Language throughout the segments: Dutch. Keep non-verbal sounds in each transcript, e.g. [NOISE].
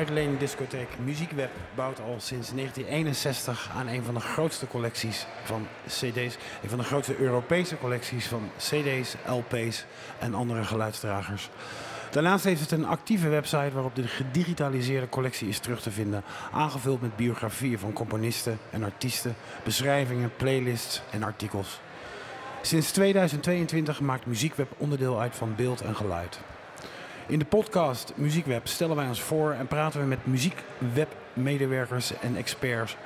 Uitleendiscotheek Muziekweb bouwt al sinds 1961 aan een van de grootste collecties van CD's. Een van de grootste Europese collecties van CD's, LP's en andere geluidsdragers. Daarnaast heeft het een actieve website waarop de gedigitaliseerde collectie is terug te vinden. Aangevuld met biografieën van componisten en artiesten, beschrijvingen, playlists en artikels. Sinds 2022 maakt Muziekweb onderdeel uit van beeld en geluid. In de podcast Muziekweb stellen wij ons voor en praten we met muziekwebmedewerkers en experts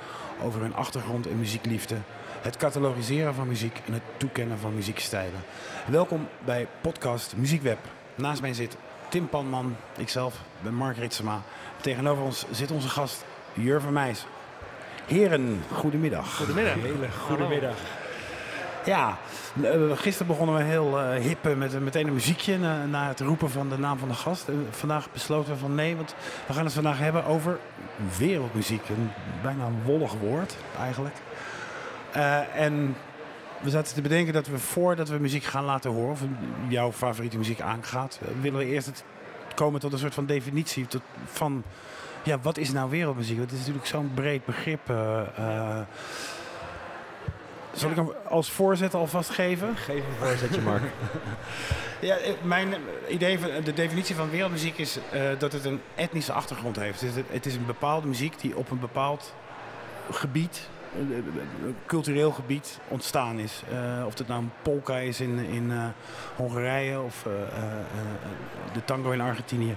over hun achtergrond en muziekliefde, het catalogiseren van muziek en het toekennen van muziekstijlen. Welkom bij podcast Muziekweb. Naast mij zit Tim Panman, ikzelf ben Mark Ritsema. Tegenover ons zit onze gast Jur van Meijs. Heren, goedemiddag. Goedemiddag. Hele goedemiddag. Ja, eh, gisteren begonnen we heel eh hip eh, met meteen een muziekje na, het roepen van de naam van de gast. Eh, vandaag besloten we van nee, want we gaan het vandaag hebben over wereldmuziek. Een bijna een wollig woord eigenlijk. En we zaten te bedenken dat we voordat we muziek gaan laten horen, of jouw favoriete muziek aangaat, willen we eerst het komen tot een soort van definitie tot, van ja, wat is nou wereldmuziek? Dat is natuurlijk zo'n breed begrip. eh. Zal ik hem als voorzet alvast geven? Geef een voorzetje, Mark. [LAUGHS] Ja, eh, mijn eh, idee van de definitie van wereldmuziek is eh, dat het een etnische achtergrond heeft. Het is, het is een bepaalde muziek die op een bepaald gebied, cultureel gebied, ontstaan is. Eh, of het nou een polka is in, in eh, Hongarije of eh, eh, eh, de tango in Argentinië.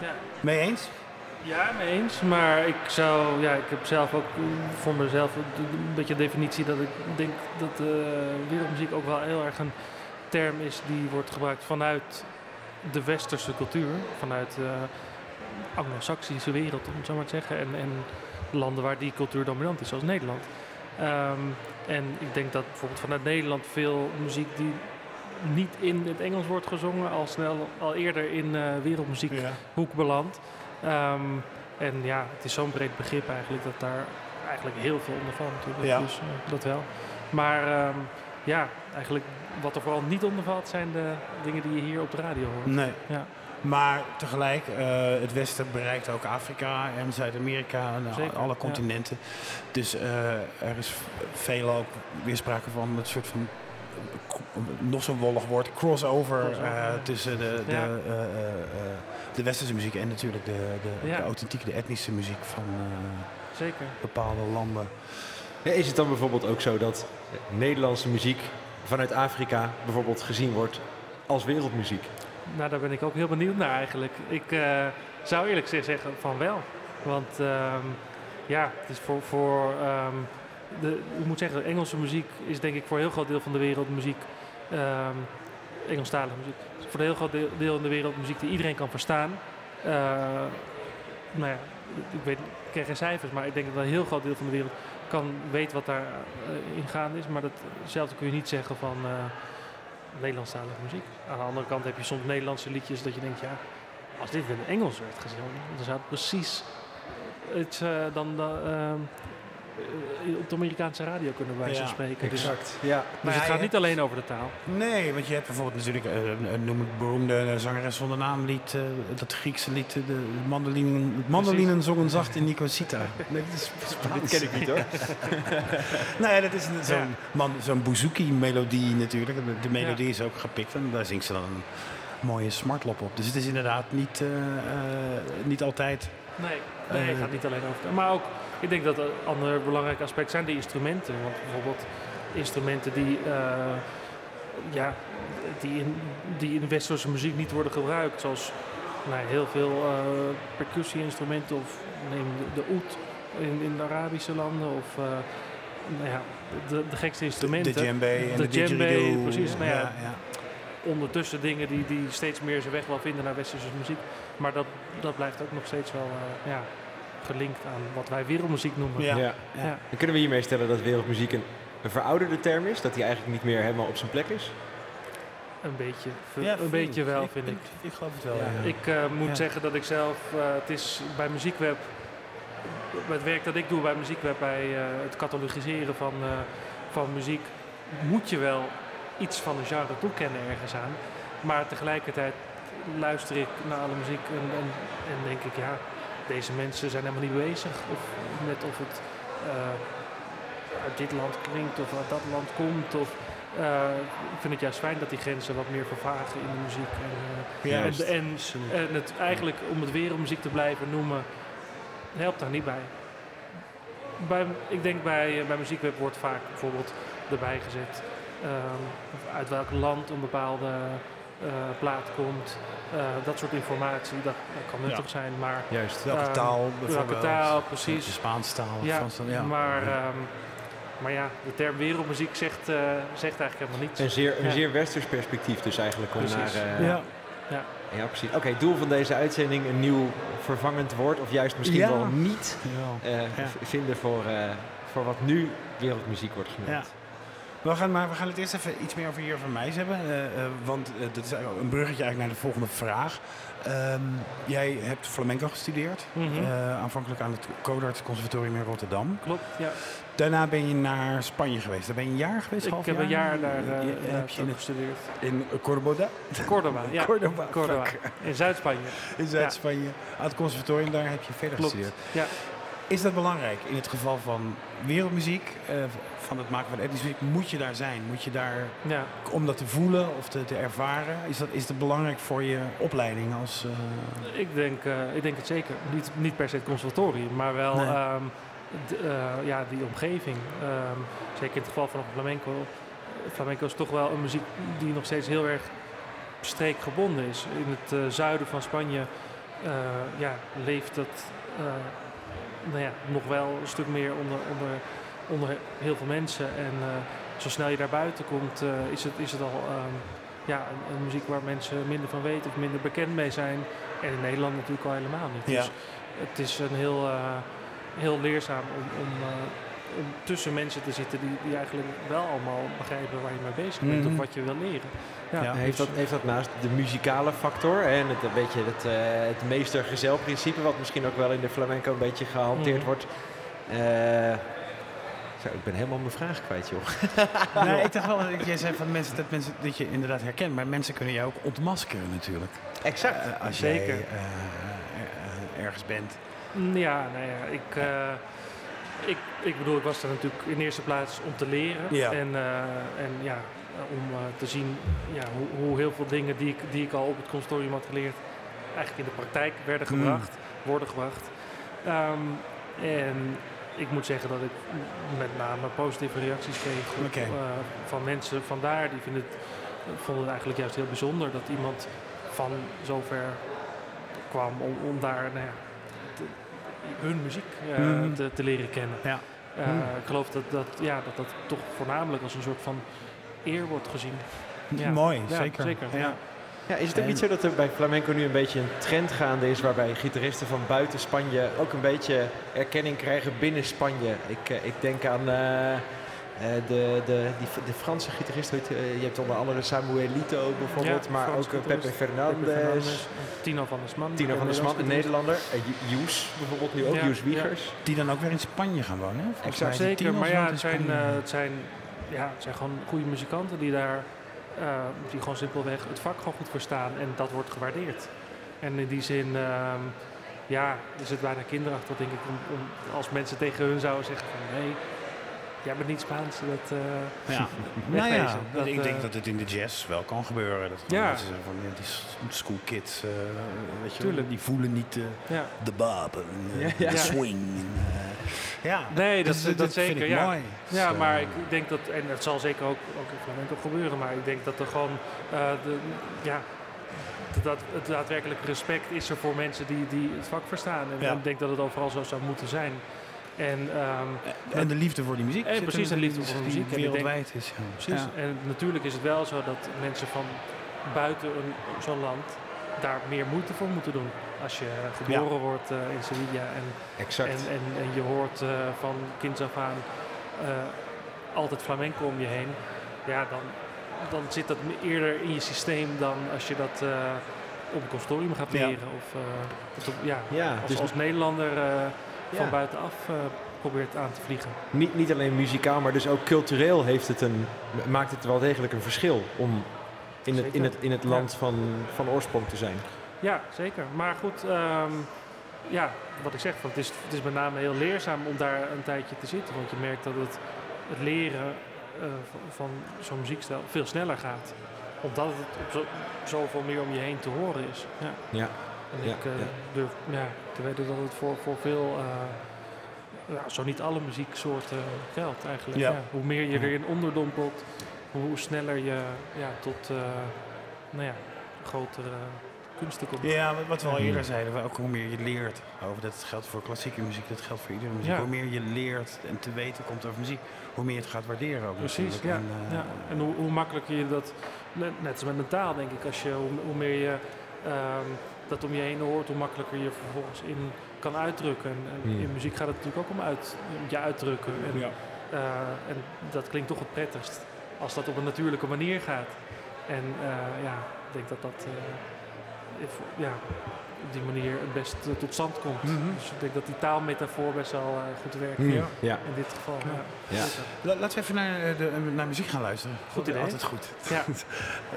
Ja. Mee eens? Ja, mee eens. Maar ik zou, ja, ik heb zelf ook voor mezelf een beetje een definitie dat ik denk dat wereldmuziek ook wel heel erg een term is die wordt gebruikt vanuit de westerse cultuur, vanuit de anglo-saxische wereld, om het zo maar te zeggen, en, en landen waar die cultuur dominant is, zoals Nederland. Ehm, en ik denk dat bijvoorbeeld vanuit Nederland veel muziek die niet in het Engels wordt gezongen, al snel al eerder in eh, wereldmuziek hoek belandt. Ehm, en ja, het is zo'n breed begrip eigenlijk dat daar eigenlijk heel veel onder valt natuurlijk. Ja. Dus eh, dat wel. Maar ehm, ja, eigenlijk wat er vooral niet onder valt zijn de dingen die je hier op de radio hoort. Nee. Ja. Maar tegelijk, eh, het Westen bereikt ook Afrika en Zuid-Amerika en Zeker, alle ja. continenten. Dus eh, er is veel ook weer sprake van een soort van, eh, nog zo'n wollig woord, crossover, eh, tussen de, de, Ja. De westerse muziek en natuurlijk de, de, Ja. de authentieke, de etnische muziek van eh, Zeker. bepaalde landen. Ja, Is het dan bijvoorbeeld ook zo dat Nederlandse muziek vanuit Afrika bijvoorbeeld gezien wordt als wereldmuziek? Nou, daar ben ik ook heel benieuwd naar eigenlijk. Ik eh, zou eerlijk gezegd zeggen van wel. Want ehm, ja, het is voor, voor ehm, de, ik moet zeggen, Engelse muziek is denk ik voor een heel groot deel van de wereld muziek, ehm Engelstalige muziek, voor een heel groot deel, deel in de wereld muziek die iedereen kan verstaan. Eh, nou ja, ik weet, ik ken geen cijfers, maar ik denk dat een heel groot deel van de wereld kan weet wat daar eh, in gaande is. Maar datzelfde kun je niet zeggen van eh, Nederlandstalige muziek. Aan de andere kant heb je soms Nederlandse liedjes dat je denkt, ja, als dit in het Engels werd gezongen, dan zou het precies eh, dan op de Amerikaanse radio kunnen wij zo Ja, spreken. Dus, Ja. dus Maar het ja, gaat niet alleen over de taal. Nee, want je hebt bijvoorbeeld natuurlijk, eh, eh, noem het beroemde zangeres zonder naam lied, eh, dat Griekse lied, eh, de mandolinen, mandolinen zongen zacht in Nicosia. [LAUGHS] Nee, dat is Spaans. Dit [LAUGHS] ken ik niet hoor. [LAUGHS] Nou ja, dat is een- zo'n Ja. man- zo'n bouzouki-melodie natuurlijk. De, melodie Ja. is ook gepikt en daar zingt ze dan een mooie smartlop op. Dus het is inderdaad niet, eh, eh, niet altijd... Nee, nee het Eh, gaat niet alleen over taal. Maar ook, ik denk dat een ander belangrijk aspect zijn de instrumenten. Want bijvoorbeeld instrumenten die, eh, ja, die, in, die in westerse muziek niet worden gebruikt. Zoals nou, heel veel uh, percussie-instrumenten of neem de, de oud in, in de Arabische landen of uh, nou ja, de, de gekste instrumenten. De djembe en de, de djembe, precies. Nou ja, ja. Ondertussen dingen die, die steeds meer zijn weg wel vinden naar westerse muziek. Maar dat, dat blijft ook nog steeds wel ja, gelinkt aan wat wij wereldmuziek noemen. Ja. Ja. ja. Dan kunnen we hiermee stellen dat wereldmuziek een, een verouderde term is? Dat die eigenlijk niet meer helemaal op zijn plek is? Een beetje, ja, een beetje wel, ik, vind ik. Ik, ik geloof het wel. Ja. Ik uh, moet zeggen dat ik zelf, uh, het is bij Muziekweb, het werk dat ik doe bij Muziekweb, bij uh, het catalogiseren van, van muziek, moet je wel iets van een genre toekennen ergens aan. Maar tegelijkertijd luister ik naar alle muziek en, en, en denk ik, ja, deze mensen zijn helemaal niet bezig. Of met of het uit dit land klinkt of uit dat land komt. Of, uh, ik vind het juist fijn dat die grenzen wat meer vervagen in de muziek. En, uh, en, en, en, het, eigenlijk om het wereldmuziek te blijven noemen, helpt daar niet bij. bij ik denk bij, bij Muziekweb wordt vaak bijvoorbeeld erbij gezet um, uit welk land een bepaalde plaat komt. dat soort informatie, dat, dat kan nuttig ja. zijn. Maar, Juist, welke taal bijvoorbeeld. Welke taal, precies. De Spaanse taal. Ja, Frans, ja. maar... Um, maar ja, de term wereldmuziek zegt, uh, zegt eigenlijk helemaal niets. Een zeer, een ja. zeer westers perspectief dus eigenlijk om precies. naar... Uh, ja. Ja. ja, precies. Oké, okay, doel van deze uitzending een nieuw vervangend woord, of juist misschien ja. wel niet uh, vinden voor, voor wat nu wereldmuziek wordt genoemd. We gaan, maar we gaan het eerst even iets meer over hier van mij hebben. Uh, uh, want uh, dat is een bruggetje eigenlijk naar de volgende vraag. Um, jij hebt flamenco gestudeerd. Mhm. Mm -hmm. aanvankelijk aan het Codarts Conservatorium in Rotterdam. Klopt, ja. Daarna ben je naar Spanje geweest. Daar ben je een jaar geweest? Ik half heb jaar? een jaar daar heb je in gestudeerd. In Cordoba? Cordoba, ja. Cordoba. Cordoba. In Zuid-Spanje. In Zuid-Spanje. Ja. Aan het conservatorium, daar heb je verder Klopt. gestudeerd. Ja. Is dat belangrijk in het geval van wereldmuziek, uh, van het maken van etnische muziek? Moet je daar zijn? Moet je daar, ja. om dat te voelen of te, te ervaren? Is dat, is dat belangrijk voor je opleiding? Als, uh... ik, denk, uh, ik denk het zeker. Niet, niet per se het conservatorium, maar wel Nee. um, d- ja, die omgeving. Um, zeker in het geval van flamenco. Flamenco is toch wel een muziek die nog steeds heel erg streekgebonden is. In het zuiden van Spanje ja, leeft dat nou ja, nog wel een stuk meer onder, onder, onder heel veel mensen. En uh, zo snel je daar buiten komt, uh, is, het, is het al um, ja, een, een, muziek waar mensen minder van weten of minder bekend mee zijn. En in Nederland natuurlijk al helemaal niet. Ja. Dus het is een heel, uh, heel leerzaam om, om, om, tussen mensen te zitten die, die eigenlijk wel allemaal begrijpen waar je mee bezig bent Mhm. of wat je wil leren. Ja, Ja, heeft, dus- dat, heeft dat naast de muzikale factor en het, een beetje het, uh, het meester-gezelprincipe, wat misschien ook wel in de flamenco een beetje gehanteerd Mhm. wordt. Uh, zo, ik ben helemaal mijn vraag kwijt, joh. [LAUGHS] nee, ik [LAUGHS] dacht wel dat jij zei van mensen, dat, mensen dat je inderdaad herkent, maar mensen kunnen jou ook ontmaskeren natuurlijk. Exact. Uh, als Zeker. jij uh, ergens bent. Ja, nou ja, ik, uh, ik, ik bedoel, ik was er natuurlijk in eerste plaats om te leren. Ja. En, uh, en ja, om uh, te zien ja, hoe, hoe, heel veel dingen die ik, die ik al op het consortium had geleerd, eigenlijk in de praktijk werden gebracht, mm. worden gebracht. Um, en ik moet zeggen dat ik met name positieve reacties kreeg okay. van mensen vandaar. Die vinden het, vonden het eigenlijk juist heel bijzonder dat iemand van zover kwam om, om daar nou ja, hun muziek uh, mm. te, te, leren kennen. Ja. Uh, mm. Ik geloof dat dat, ja, dat dat toch voornamelijk als een soort van eer wordt gezien. Ja. Mooi, ja, zeker. zeker. Ja. Ja, is het ook niet zo dat er bij flamenco nu een beetje een trend gaande is waarbij gitaristen van buiten Spanje ook een beetje erkenning krijgen binnen Spanje? Ik, uh, ik denk aan uh, de, de, die, de Franse gitarist, uh, je hebt onder andere Samuelito bijvoorbeeld, ja, maar ook Pepe Fernandez, Tino van der Sman, Tino van der Sman, een Nederlander, Joes bijvoorbeeld nu ook, ja, Joes Wiegers. Ja. Die dan ook weer in Spanje gaan wonen? Exact, zeker, maar ja, het zijn, het, zijn, ja, het zijn gewoon goede muzikanten die daar uh, die gewoon simpelweg het vak gewoon goed verstaan en dat wordt gewaardeerd. En in die zin, uh, ja, is het bijna kinderachtig denk ik om, om, als mensen tegen hun zouden zeggen van nee, jij bent niet Spaans. Dat, uh, ja. [LAUGHS] nou ja, dat, ik denk dat het in de jazz wel kan gebeuren. Dat ja. mensen van ja, die school kids, uh, weet je, Tuurlijk. die voelen niet uh, ja. de bab en ja, ja. de [LAUGHS] swing. ja, nee, dat, dus, dat, dat zeker. Vind ik mooi. ja dus, maar ik denk dat, en het zal zeker ook, ook in flamenco gebeuren, maar ik denk dat er gewoon, de, ja, dat, het daadwerkelijke respect is er voor mensen die, die het vak verstaan. En ik denk dat het overal zo zou moeten zijn. En, ehm, En de liefde voor die muziek. En precies, de liefde voor de die muziek. Denk- wereldwijd is. Ja. Precies. Ja. En natuurlijk is het wel zo dat mensen van buiten zo'n land daar meer moeite voor moeten doen. Als je geboren wordt eh, in Sevilla en, en, en, en je hoort eh, van kinds af aan eh, altijd flamenco om je heen. Ja, dan, dan zit dat eerder in je systeem dan als je dat op een consortium gaat Ja. leren. Of, eh, of ja, ja, als, dus als Nederlander Ja. van buitenaf eh, probeert aan te vliegen. niet, niet alleen muzikaal, maar dus ook cultureel heeft het een, maakt het wel degelijk een verschil om in het, in het, in het Ja. land van, van oorsprong te zijn. Ja, zeker. Maar goed, ehm, ja, wat ik zeg, van, het, is, het is met name heel leerzaam om daar een tijdje te zitten. Want je merkt dat het, het leren eh, van, van zo'n muziekstijl veel sneller gaat. Omdat het op zo, zoveel meer om je heen te horen is. Ja. Ja. En Ja, ik eh, ja. durf ja, te weten dat het voor, voor veel, eh, ja, zo niet alle muzieksoorten geldt eigenlijk. Ja. Hoe meer je erin onderdompelt, hoe sneller je ja, tot eh, nou ja, grotere kunsten komt. Ja, wat- we al Mhm. eerder zeiden, we- ook hoe meer je leert over, dat geldt voor klassieke muziek, dat geldt voor iedere muziek. Hoe meer je leert en te weten komt over muziek, hoe meer je het gaat waarderen ook Precies, ja. En, ja. En hoe, hoe makkelijker je dat, net, net als met een taal denk ik, als je, hoe, hoe meer je ehm, dat om je heen hoort, hoe makkelijker je vervolgens in kan uitdrukken. En, en Hmm. in muziek gaat het natuurlijk ook om, uit, om je uitdrukken. En, Ja. eh, en dat klinkt toch het prettigst als dat op een natuurlijke manier gaat. En eh, ja, ik denk dat dat eh, if- ja, op die manier het best tot stand komt. Mhm. Dus ik denk dat die taalmetafoor best wel goed werkt. Hmm. Ja. Ja. In dit geval. Ja. La- Laten we even naar, de, naar muziek gaan luisteren. Goed idee. Altijd goed. Ja. [LAUGHS]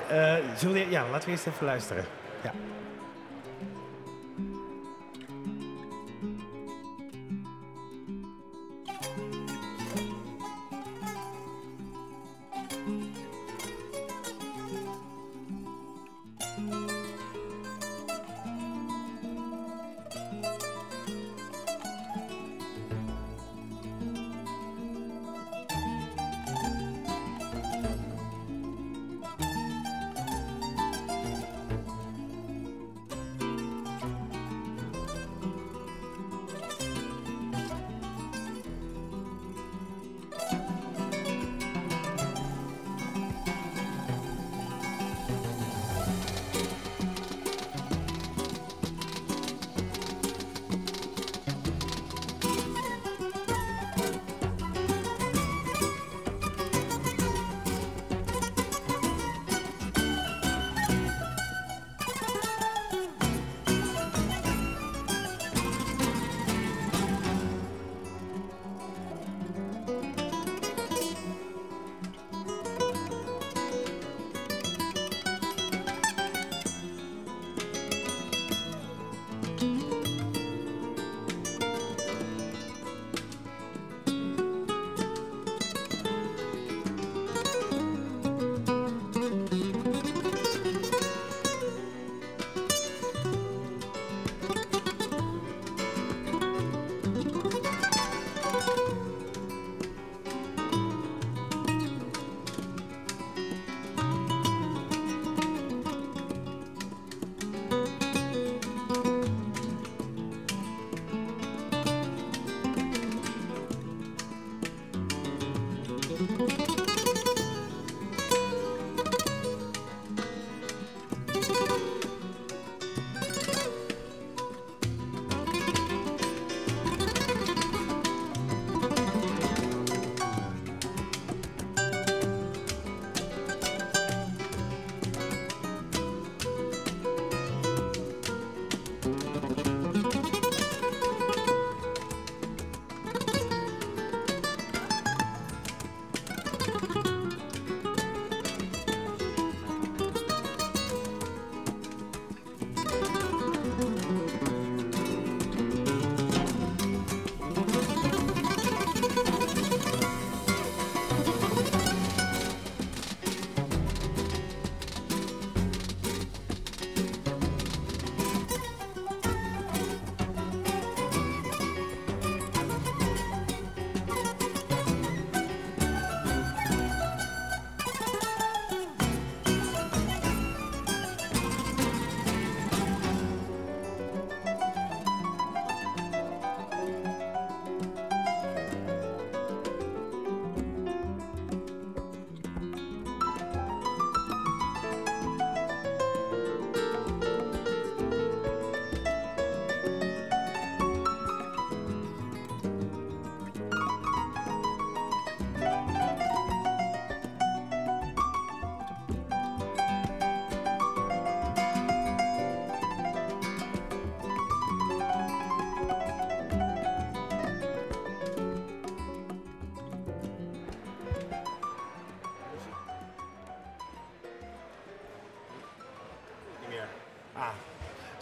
Eh, zullen we, ja, laten we eerst even luisteren. Ja.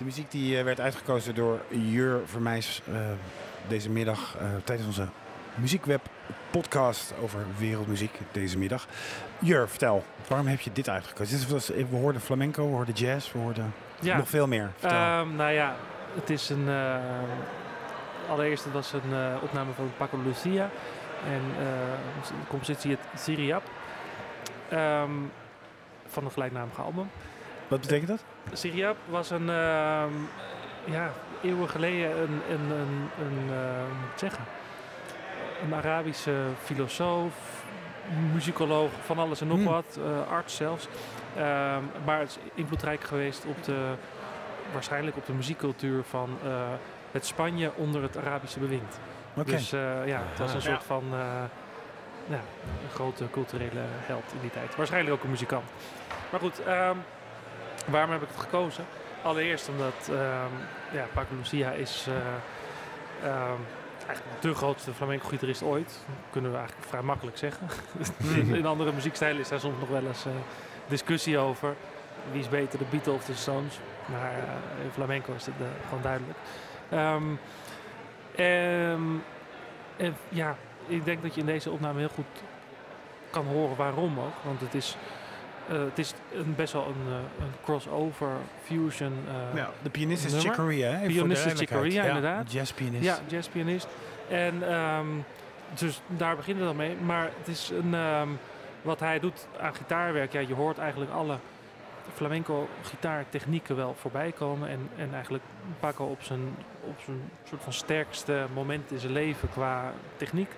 Muziek die eh, werd uitgekozen door Jur Vermeijs uh, deze middag uh, tijdens onze muziekweb podcast over wereldmuziek deze middag. Jur, vertel, waarom heb je dit uitgekozen? We hoorden flamenco, we hoorden jazz, we hoorden ja. nog veel meer. Um, nou ja, het is een... Uh, allereerst, het was een uh, opname van Paco Lucia. En de compositie het Syriap. Um, van het gelijknamige album. Wat betekent dat? Syriap was een, uh, ja, eeuwen geleden een, een, een, een uh, moet zeggen, een Arabische filosoof, muzikoloog, van alles en nog hmm. wat, uh, arts zelfs. Ehm, maar het is invloedrijk geweest op de, waarschijnlijk op de muziekcultuur van uh, het Spanje onder het Arabische bewind. Okay. Dus ja, het was een soort van ja, een grote culturele held in die tijd. Waarschijnlijk ook een muzikant. Maar goed, um, waarom heb ik het gekozen? Allereerst omdat um, ja, Paco Lucia is uh, um, eigenlijk de grootste flamenco-gitarist ooit. kunnen we eigenlijk vrij makkelijk zeggen. in, [LAUGHS] in, andere muziekstijlen is daar soms nog wel eens uh, discussie over. Wie is beter, de Beatles of de Stones? Maar uh, in flamenco is het gewoon duidelijk. en, en ja, ik denk dat je in deze opname heel goed kan horen waarom ook. Want het is, uh, het is een, best wel een, uh, een crossover, fusion. Uh, ja, de pianist is Chick Corea. Pianist is Chick Corea, ja, inderdaad. Jazzpianist. Ja, jazzpianist. En um, dus daar beginnen we dan mee. Maar het is een, um, wat hij doet aan gitaarwerk. Ja, je hoort eigenlijk alle flamenco gitaartechnieken wel voorbij komen. En, en eigenlijk Paco op zijn, op zijn soort van sterkste moment in zijn leven qua techniek.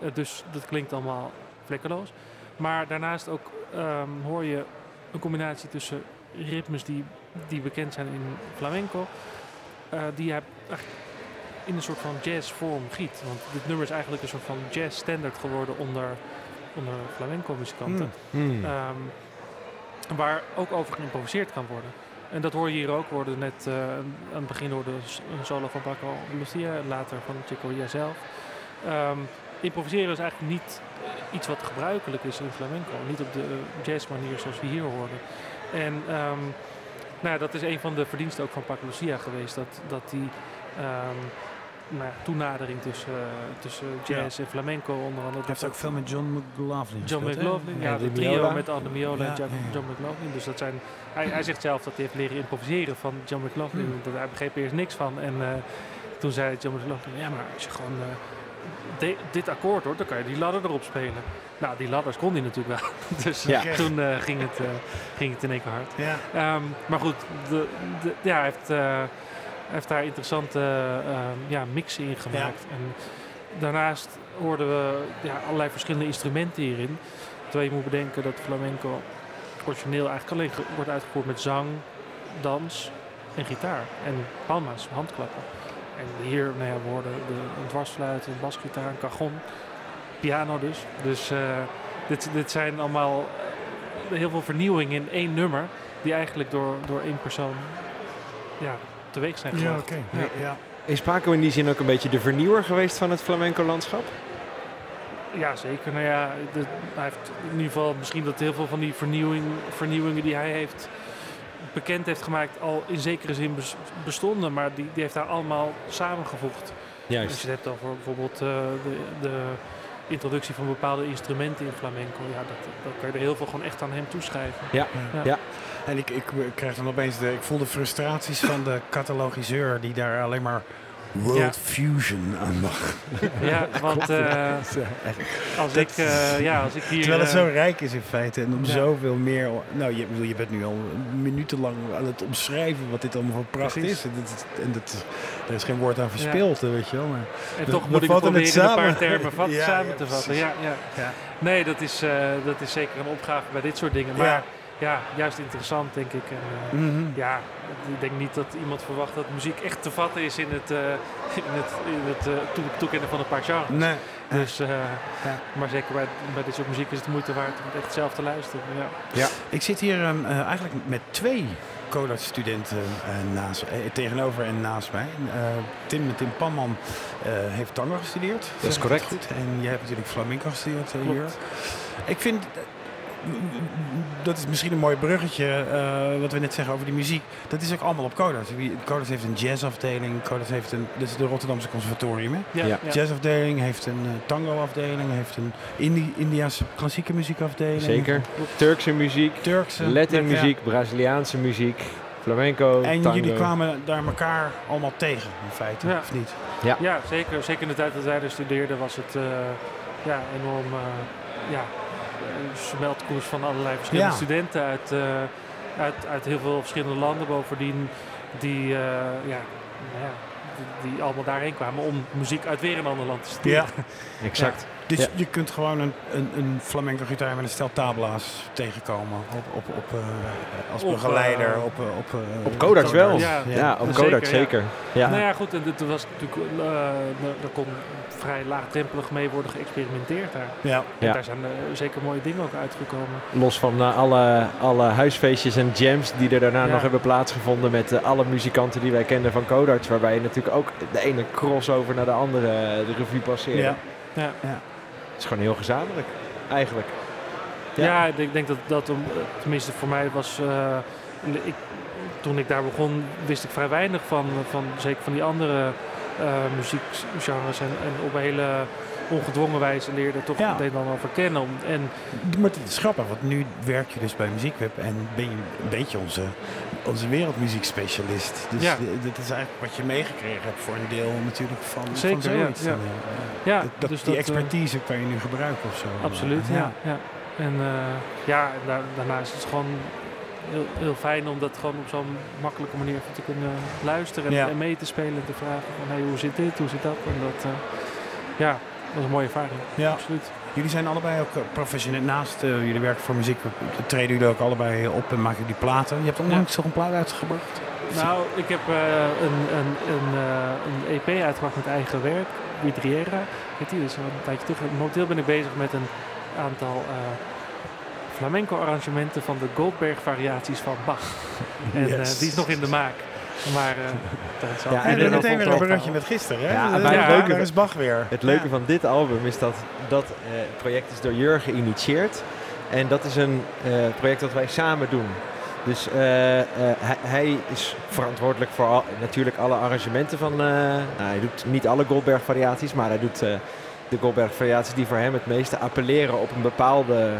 Uh, dus dat klinkt allemaal vlekkeloos. Maar daarnaast ook um, hoor je een combinatie tussen ritmes die, die bekend zijn in flamenco. Uh, die hij in een soort van jazzvorm giet. Want dit nummer is eigenlijk een soort van jazz standard geworden onder, onder flamenco muzikanten. Mm. Mm. Um, Waar ook over geïmproviseerd kan worden. En dat hoor je hier ook. worden net uh, aan het begin door een solo van Paco Lucia. Later van Chico zelf. Um, improviseren is eigenlijk niet iets wat gebruikelijk is in flamenco. Niet op de jazz manier zoals we hier hoorden. En um, nou, dat is een van de verdiensten ook van Paco Lucia geweest. Dat, dat die um, nou, toenadering tussen, uh, tussen jazz en flamenco onder andere. Hij heeft ook veel met John McLaughlin John McLaughlin, ja, de trio met Anne Miola en John, John McLaughlin. Dus dat zijn, hij, hij zegt zelf dat hij heeft leren improviseren van John McLaughlin. Mm. Dat hij begreep eerst niks van. En uh, toen zei John McLaughlin, ja maar als je gewoon uh, de, dit akkoord hoort, dan kan je die ladder erop spelen. Nou, die ladders kon hij natuurlijk wel. [LAUGHS] dus ja. toen ging, het, ging het in één keer hard. Ja. Um, maar goed, de, de, ja, hij heeft heeft daar interessante uh, ja, mixen in gemaakt. Ja. En daarnaast hoorden we ja, allerlei verschillende instrumenten hierin. Terwijl je moet bedenken dat flamenco origineel eigenlijk alleen wordt uitgevoerd met zang, dans en gitaar. En palma's, handklappen. En hier nou ja, worden de, een dwarsfluit, een basgitaar, een cajon, piano dus. Dus uh, dit, dit zijn allemaal heel veel vernieuwingen in één nummer. Die eigenlijk door, door één persoon ja, teweeg zijn gebracht. Ja, okay. ja. ja. Is Paco in die zin ook een beetje de vernieuwer geweest van het flamenco-landschap? Ja, zeker. Nou ja, de, hij heeft in ieder geval misschien dat heel veel van die vernieuwing, vernieuwingen die hij heeft bekend heeft gemaakt al in zekere zin bestonden, maar die, die heeft daar allemaal samengevoegd. Juist. Als je het hebt over bijvoorbeeld uh, de, de, introductie van bepaalde instrumenten in flamenco, ja, dat, dat kan je er heel veel gewoon echt aan hem toeschrijven. ja. ja. ja. En ik, ik, krijg dan opeens de. Ik voel de frustraties van de catalogiseur die daar alleen maar World Fusion aan mag. Ja, want uh, als, ik, uh, ja, als ik hier... Terwijl het zo eh, rijk is in feite en om ja. zoveel meer... Nou, je, je bent nu al minutenlang aan het omschrijven wat dit allemaal voor pracht Precies. is. En, dat, en dat, er is geen woord aan verspild, ja. weet je wel. Maar en toch moet ik proberen een paar termen vat, [LAUGHS] samen te vatten. Ja, ja. Nee, dat is, uh, dat is zeker een opgave bij dit soort dingen. Maar ja, juist interessant, denk ik. En, uh, mm -hmm. Ja, ik denk niet dat iemand verwacht dat muziek echt te vatten is in het, uh, in het, in het uh, toekennen van een paar genres. Nee. Dus, ja. Maar zeker bij, bij dit soort muziek is het de moeite waard om echt zelf te luisteren. Ja, ja. ik zit hier um, eigenlijk met twee Codat-studenten naast, tegenover en naast mij. Tim, Tim Panman heeft tango gestudeerd. Dat is correct. En jij hebt natuurlijk flamenco gestudeerd hier. Ik vind dat is misschien een mooi bruggetje, eh, wat we net zeggen over die muziek. Dat is ook allemaal op Codas. Wie- Codas heeft een jazzafdeling, Codas heeft een, dat is de Rotterdamse conservatorium, hè? Ja, Ja. ja. Jazzafdeling, heeft een eh, tango-afdeling, heeft een Indi Indiaanse klassieke muziekafdeling. Zeker. Turkse muziek, Turkse. Latin Ja. muziek, Braziliaanse muziek, flamenco, En tango. jullie kwamen daar elkaar allemaal tegen, in feite, Ja. of niet? Ja, zeker. Zeker in de tijd dat wij er studeerden was het eh, ja, enorm eh ja, smeltkoers van allerlei verschillende Ja. studenten uit, eh, uit, uit heel veel verschillende landen. Bovendien die, eh, ja, nou ja, die, die allemaal daarheen kwamen om muziek uit weer een ander land te studeren. Exact. Dus Ja. je kunt gewoon een, een, een flamenco gitaar met een stel tabla's tegenkomen op, op, op, eh, als begeleider. eh, op, eh, op, eh, Op wel. Ja, Ja, op Kodak zeker. Ja. Nou ja, goed, en dit was natuurlijk, eh, er- kon vrij laagdrempelig mee worden geëxperimenteerd daar. Ja. En Ja. daar zijn zeker mooie dingen ook uitgekomen. Los van alle, alle huisfeestjes en jams die er daarna Ja. nog hebben plaatsgevonden met alle muzikanten die wij kenden van Codarts. Waarbij je natuurlijk ook de ene crossover naar de andere de revue passeerde. Ja. Ja. Het is gewoon heel gezamenlijk, eigenlijk. Ja. Ja, ik denk- dat dat, om, eh, tenminste voor mij was, eh, ik, toen ik daar begon, wist ik vrij weinig van, van zeker van die andere eh muziekgenres. En, en op een hele ongedwongen wijze leerde toch Ja. het een en ander over kennen. Om- En Maar het is grappig, want nu werk je dus bij Muziekweb en ben je een beetje onze, onze wereldmuziekspecialist. Dus Ja. dat is eigenlijk wat je meegekregen hebt voor een deel natuurlijk van, Zeker, van zoiets. ja. Eh, ja, dat, dat- dus die dat, eh, expertise kan je nu gebruiken of zo. Absoluut, ja. ja. En eh, ja, daar, daarnaast is het gewoon heel, heel fijn om dat gewoon op zo'n makkelijke manier te kunnen luisteren en, Ja. en mee te spelen en te vragen van hey, hoe zit dit, hoe zit dat? En dat, ja, dat was een mooie ervaring, Ja. absoluut. Jullie zijn allebei ook eh, professioneel. Naast eh, jullie werken voor muziek, treden jullie ook allebei op en maken jullie platen. Je hebt onlangs nog een plaat uitgebracht. Nou, ik heb eh, een, een, een, een EP uitgebracht met eigen werk, Vidriera heet die, dus een tijdje terug. Momenteel ben ik bezig met een aantal eh, flamenco arrangementen van de Goldberg variaties van Bach. [LAUGHS] En Yes. die is nog in de maak. Maar eh dat zal Ja, en dan meteen weer een bruggetje met gisteren. Hè? Ja, Eh, bij het ja, leuke- daar is Bach weer. Het leuke Ja. van dit album is dat dat eh, project is door Jurgen geïnitieerd. En dat is een eh, project dat wij samen doen. Dus eh, eh, hij, hij is verantwoordelijk voor al- natuurlijk alle arrangementen van... eh, nou, hij doet niet alle Goldberg variaties, maar hij doet eh, de Goldberg variaties die voor hem het meeste appelleren op een bepaalde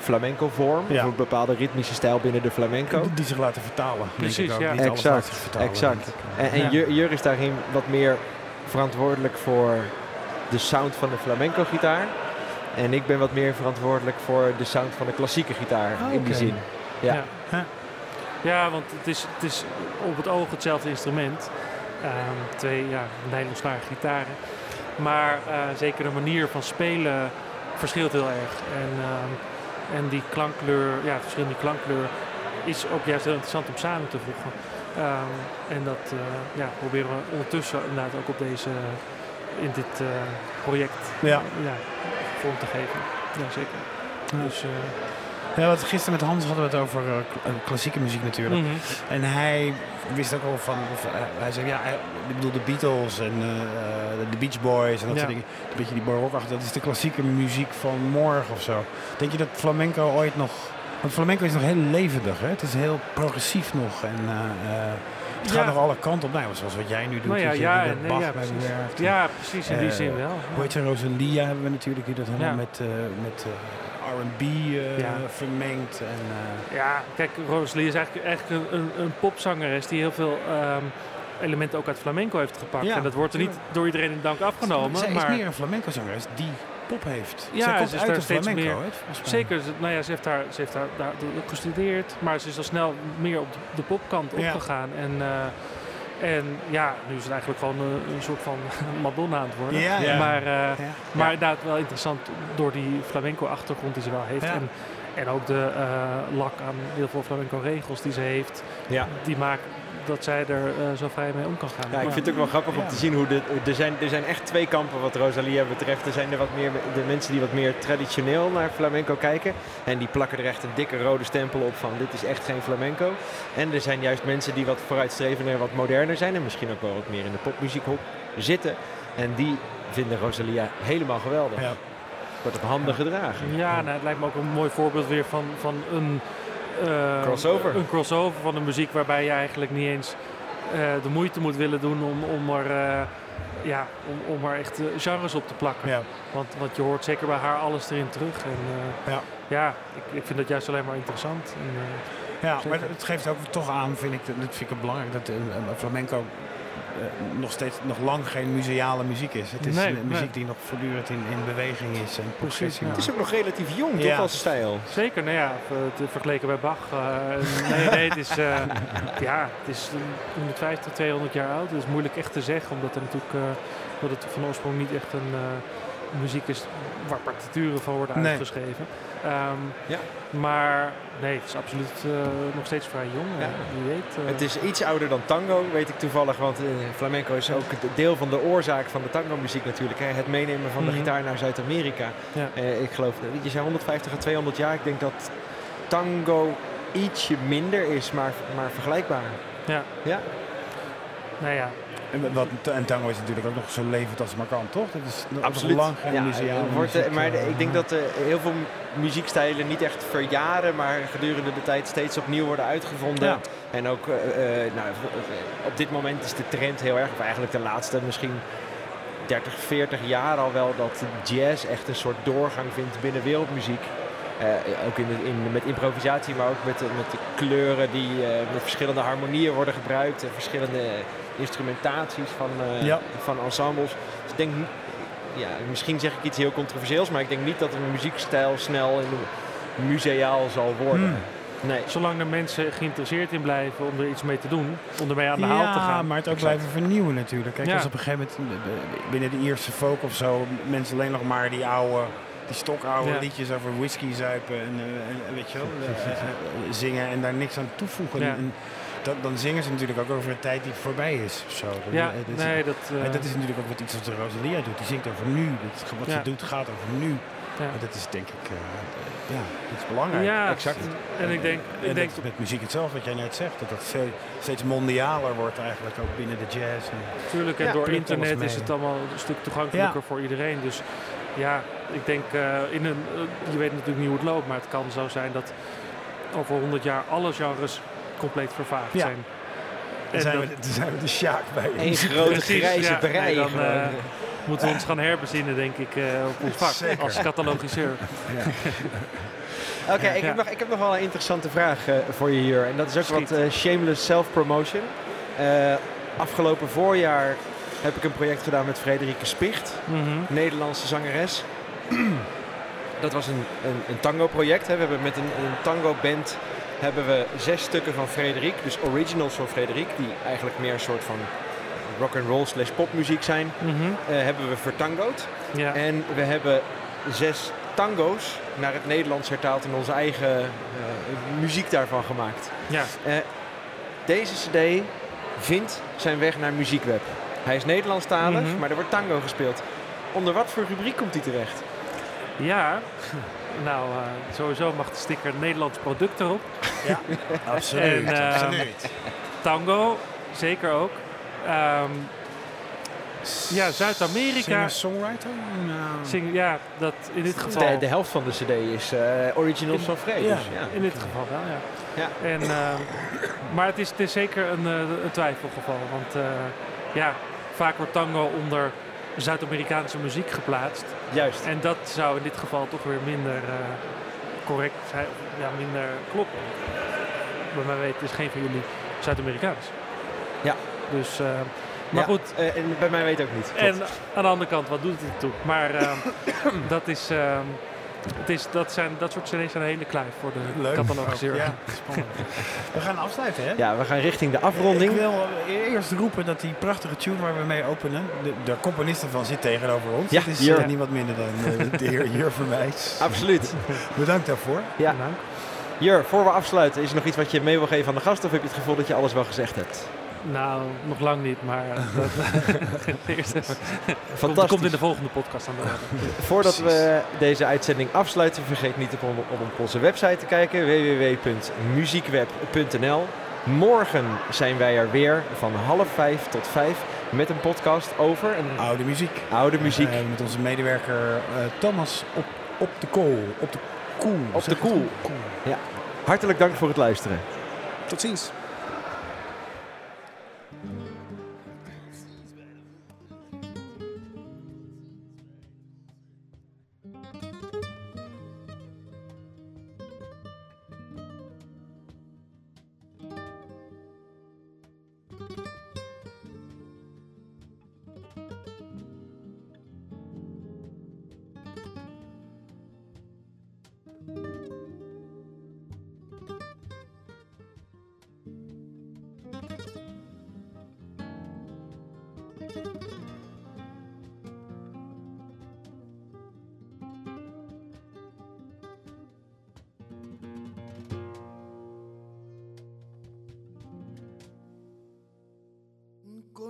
flamenco vorm. Ja. Of een bepaalde ritmische stijl binnen de flamenco. Die, zich laten vertalen. Precies, ja. Exact, vertalen, exact. ik. En, en Ja. Jur, is daarin wat meer verantwoordelijk voor de sound van de flamenco gitaar. En ik ben wat meer verantwoordelijk voor de sound van de klassieke gitaar Ah, in die zin. Ja. Ja. Ja. Ja, want het is, het is op het oog hetzelfde instrument. Ehm, twee ja, nylonsnaren gitaren. Maar eh, zeker de manier van spelen verschilt heel erg. En, ehm, en die klankkleur, ja, het verschil in die klankkleur is ook juist heel interessant om samen te voegen. Ehm, en dat eh, ja, proberen we ondertussen inderdaad ook op deze, in dit eh, project Ja. ja, vorm te geven. Ja, zeker. Dus, eh, Ja, wat gisteren met Hans hadden we het over eh, eh, klassieke muziek natuurlijk. mhm. En hij wist ook al van, of, eh, hij zei ja, hij- ik bedoel de Beatles en de Beach Boys en dat Ja. soort dingen. Een beetje die barokachtige, dat is de klassieke muziek van morgen of zo. Denk je dat flamenco ooit nog, want flamenco is nog heel levendig hè? Het is heel progressief nog en het gaat Ja. nog alle kanten op. Nou, zoals wat jij nu doet, Nou ja, ja, nee, Bach ja, bij precies. werkt. Ja, precies, in die zin wel. Hoe heet ze, Rosalia hebben we natuurlijk, die dat helemaal Ja. met, met R&B eh, Ja. vermengt. En, eh, Ja, kijk, Rosalie is eigenlijk, eigenlijk een, een, een popzangeres die heel veel ehm, elementen ook uit flamenco heeft gepakt. Ja, en dat wordt er niet door iedereen in dank afgenomen. Zij maar is meer een flamenco zangeres die pop heeft. Ja, Zij komt ze is uit daar de steeds flamenco, meer- zeker, ze- nou ja, ze heeft daar, ze heeft daar, daar ook gestudeerd, maar ze is al snel meer op de, de popkant Ja. opgegaan. En, eh, en ja, nu is het eigenlijk gewoon een, een soort van [LAUGHS] Madonna aan het worden. Ja, ja. Maar, eh, Ja. Maar inderdaad wel interessant door die flamenco-achtergrond die ze wel heeft. En, en ook de eh, lak aan heel veel flamenco-regels die ze heeft. Ja. Die maakt dat zij er eh, zo vrij mee om kan gaan. Ja, ik vind het ook wel grappig om Ja. te zien hoe de, er, zijn, er zijn echt twee kampen wat Rosalia betreft. Er zijn er wat meer de mensen die wat meer traditioneel naar flamenco kijken. En die plakken er echt een dikke rode stempel op van dit is echt geen flamenco. En er zijn juist mensen die wat vooruitstrevender en wat moderner zijn. En misschien ook wel wat meer in de popmuziekhok zitten. En die vinden Rosalia helemaal geweldig. Ja. Wordt op handen gedragen. Ja, nou, het lijkt me ook een mooi voorbeeld weer van, van een, Crossover. een crossover van de muziek waarbij je eigenlijk niet eens eh, de moeite moet willen doen om, om er, eh, ja, om, om er echt eh, genres op te plakken. Ja. Want, want je hoort zeker bij haar alles erin terug. En, eh, Ja. ja, ik, ik vind dat juist alleen maar interessant. En, eh, Ja, maar het geeft ook toch aan, vind ik, dat vind ik het belangrijk, dat eh, eh, flamenco eh, nog steeds nog lang geen museale muziek is. Het is Nee, een muziek nee. die nog voortdurend in, in beweging is en progressie ja. Het is ook nog relatief jong, Ja. toch, als stijl? Zeker, nou ja, vergeleken bij Bach. eh, nee, nee, het is, eh, [LAUGHS] ja, het is eh, 150, 200 jaar oud. Het is moeilijk echt te zeggen, omdat er natuurlijk, eh, dat het van oorsprong niet echt een eh, muziek is waar partituren van worden Nee. Ehm, Ja. Maar nee, het is absoluut eh, nog steeds vrij jong. Ja. eh, Wie weet. eh, Het is iets ouder dan tango, weet ik toevallig. Want flamenco is ook deel van de oorzaak van de tango-muziek natuurlijk. Hè. Het meenemen van de Mhm. gitaar naar Zuid-Amerika. Ja. Ik geloof, je zei 150 à 200 jaar. Ik denk dat tango ietsje minder is, maar, maar vergelijkbaar. Ja. Ja. Nou ja, En, wat, en tango is natuurlijk ook nog zo levend als het maar kan, toch? Dat is nog Absoluut. lang geen Ja, wordt, eh, muziek, maar eh, ik denk dat eh, heel veel mu- muziekstijlen niet echt verjaren, maar gedurende de tijd steeds opnieuw worden uitgevonden. Ja. En ook nou, op dit moment is de trend heel erg, of eigenlijk de laatste misschien 30, 40 jaar al wel, dat jazz echt een soort doorgang vindt binnen wereldmuziek. Eh, ook in, de- in, met improvisatie, maar ook met, de- met de kleuren die eh, met verschillende harmonieën worden gebruikt. En verschillende instrumentaties van, eh, Ja. van ensembles. Dus ik denk, niet- ja, misschien zeg ik iets heel controversieels, maar ik denk niet dat een muziekstijl snel museaal zal worden. Hmm. Nee. zolang er mensen geïnteresseerd in blijven om er iets mee te doen, om ermee aan de haal te Ja, gaan. maar het ook Exact. blijven vernieuwen natuurlijk. Kijk, Ja. als op een gegeven moment eh, binnen de Ierse folk of zo mensen alleen nog maar die oude, die stokoude Ja. liedjes over whisky zuipen en, eh, en- weet je wel, [LAUGHS] eh, eh, zingen en daar niks aan toevoegen. Ja. En dat, dan zingen ze natuurlijk ook over een tijd die voorbij is. Of zo. Dan, Ja, eh, dat is- nee, dat... eh, en dat is natuurlijk ook wat iets wat de Rosalia doet. Die zingt over nu. Dat, wat Ja. ze doet gaat over nu. ja. En dat is denk ik, eh, ja, dat is belangrijk. Ja, exact. En ik denk, En ik denk dat met muziek hetzelfde, wat jij net zegt. Dat dat veel, steeds mondialer wordt eigenlijk ook binnen de jazz. En, natuurlijk, en Ja, door internet is het allemaal een stuk toegankelijker Ja. voor iedereen. Dus ja, ik denk, eh, in een, je weet natuurlijk niet hoe het loopt, maar het kan zo zijn dat over 100 jaar alle genres compleet vervaagd Ja. zijn. dan, zijn dat- we, dan zijn we de Sjaak bij. Eén grote Precies, grijze ja. brei. Nee, dan, eh, moeten we ons gaan herbezinnen, denk ik, eh, op ons vak Zeker. als catalogiseur. Oké, ik, Ja. heb nog- ik heb nog wel een interessante vraag eh, voor je hier. En dat is ook Schiet. wat eh, shameless self-promotion. Eh, afgelopen voorjaar heb ik een project gedaan met Frederike Spicht, Mhm. Nederlandse zangeres. dat was een, een, een tango-project. hè. We hebben met een, een tango-band hebben we zes stukken van Frederik, dus originals van Frederik, die eigenlijk meer een soort van rock and roll slash popmuziek zijn, eh, hebben we vertangoed. Ja. En we hebben zes tango's naar het Nederlands hertaald en onze eigen eh, muziek daarvan gemaakt. ja. Eh, deze cd vindt zijn weg naar Muziekweb. Hij is Nederlandstalig, Mhm. maar er wordt tango gespeeld. Onder wat voor rubriek komt hij terecht? Ja, nou eh, sowieso mag de sticker Nederlands product erop. [LAUGHS] [LAUGHS] Absoluut. En, eh, absoluut. Tango, zeker ook. Ehm, ja, Zuid-Amerika. Singer-songwriter? Nou, Zing, ja, dat in dit geval. De, de helft van de cd is eh originals van Frey. Ja. Dus, ja. In dit geval wel, ja. Ja. En, ehm, maar het is, het is zeker een, eh, een twijfelgeval. Want eh, ja, vaak wordt tango onder Zuid-Amerikaanse muziek geplaatst. Juist. En dat zou in dit geval toch weer minder eh, correct zijn. Ja, minder kloppen. Bij mij weet is geen van jullie Zuid-Amerikaans. Ja. Dus, eh, maar Ja, goed. eh, en bij mij weet ook niet. En aan de andere kant, wat doet het ertoe? Maar ehm, [CLEARS THROAT] dat is... het is, dat, zijn, dat soort cd's zijn een hele kluif voor de Leuk. catalogiseur. Ja, [LAUGHS] spannend. [LAUGHS] We gaan afsluiten, hè? Ja, we gaan richting de Ik afronding. wil eerst roepen dat die prachtige tune waar we mee openen, de, de componist ervan zit tegenover ons. Ja, Het is eh, niemand minder dan eh, [LAUGHS] de heer Jur Vermeijs. Absoluut. Bedankt daarvoor. Ja. Jur, voor we afsluiten, is er nog iets wat je mee wil geven aan de gast? Of heb je het gevoel dat je alles wel gezegd hebt? Nou, nog lang niet, maar eh, [LAUGHS] dat [LAUGHS] Fantastisch. Komt, komt in de volgende podcast aan de orde. [LAUGHS] Voordat we deze uitzending afsluiten, vergeet niet op, op, onze website te kijken: www.muziekweb.nl. Morgen zijn wij er weer van half vijf tot vijf met een podcast over een oude muziek. Oude muziek. Eh, met onze medewerker eh, Thomas op, op de kool. Op de koel. Op de koel. Ja. Hartelijk dank voor het luisteren. Tot ziens.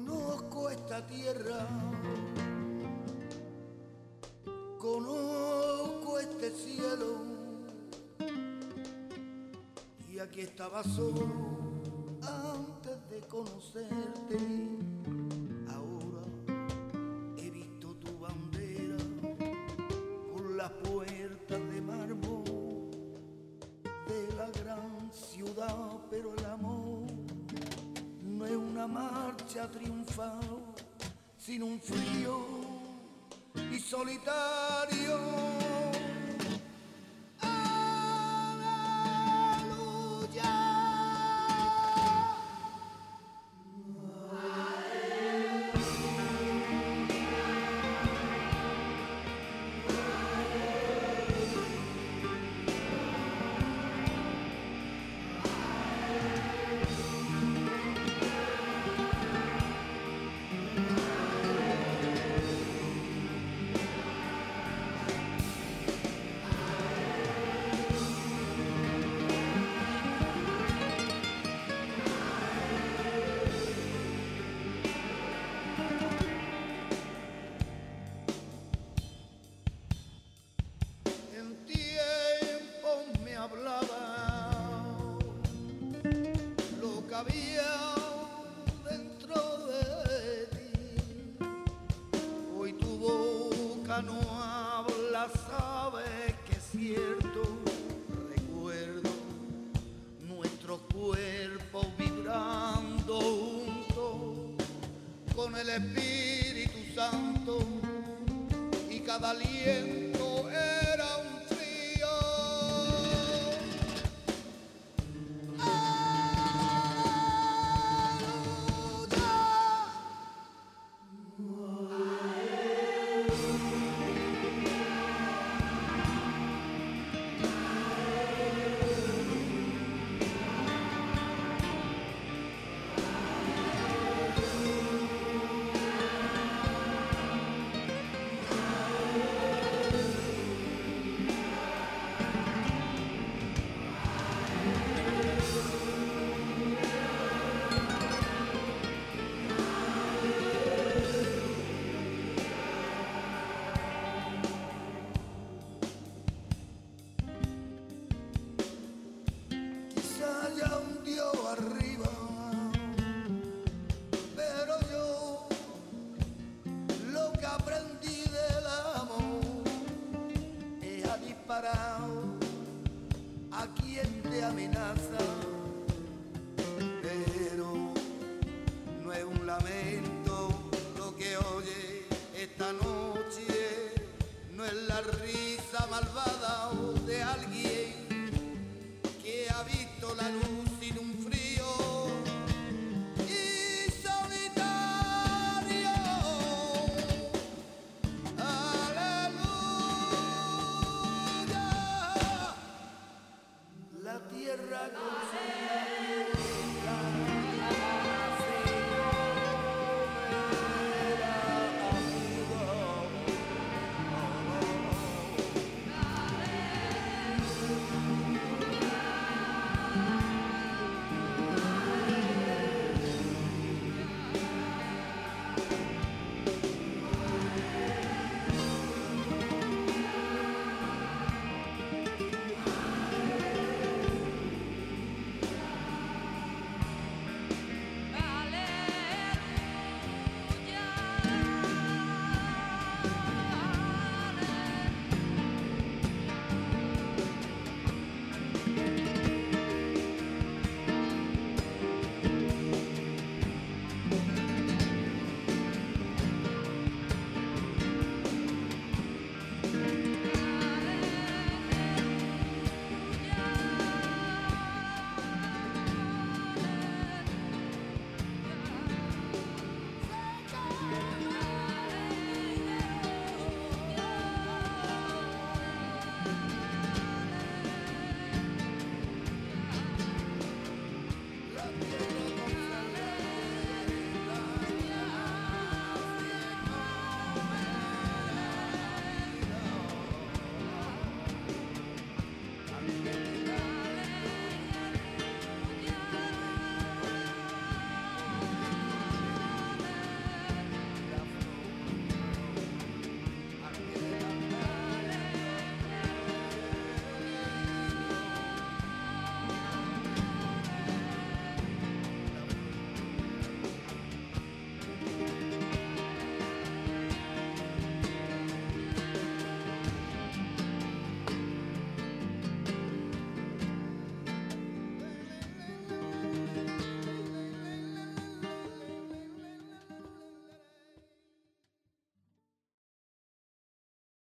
Conozco esta tierra, conozco este cielo, y aquí estaba solo antes de conocerte. sin un frío y solitario.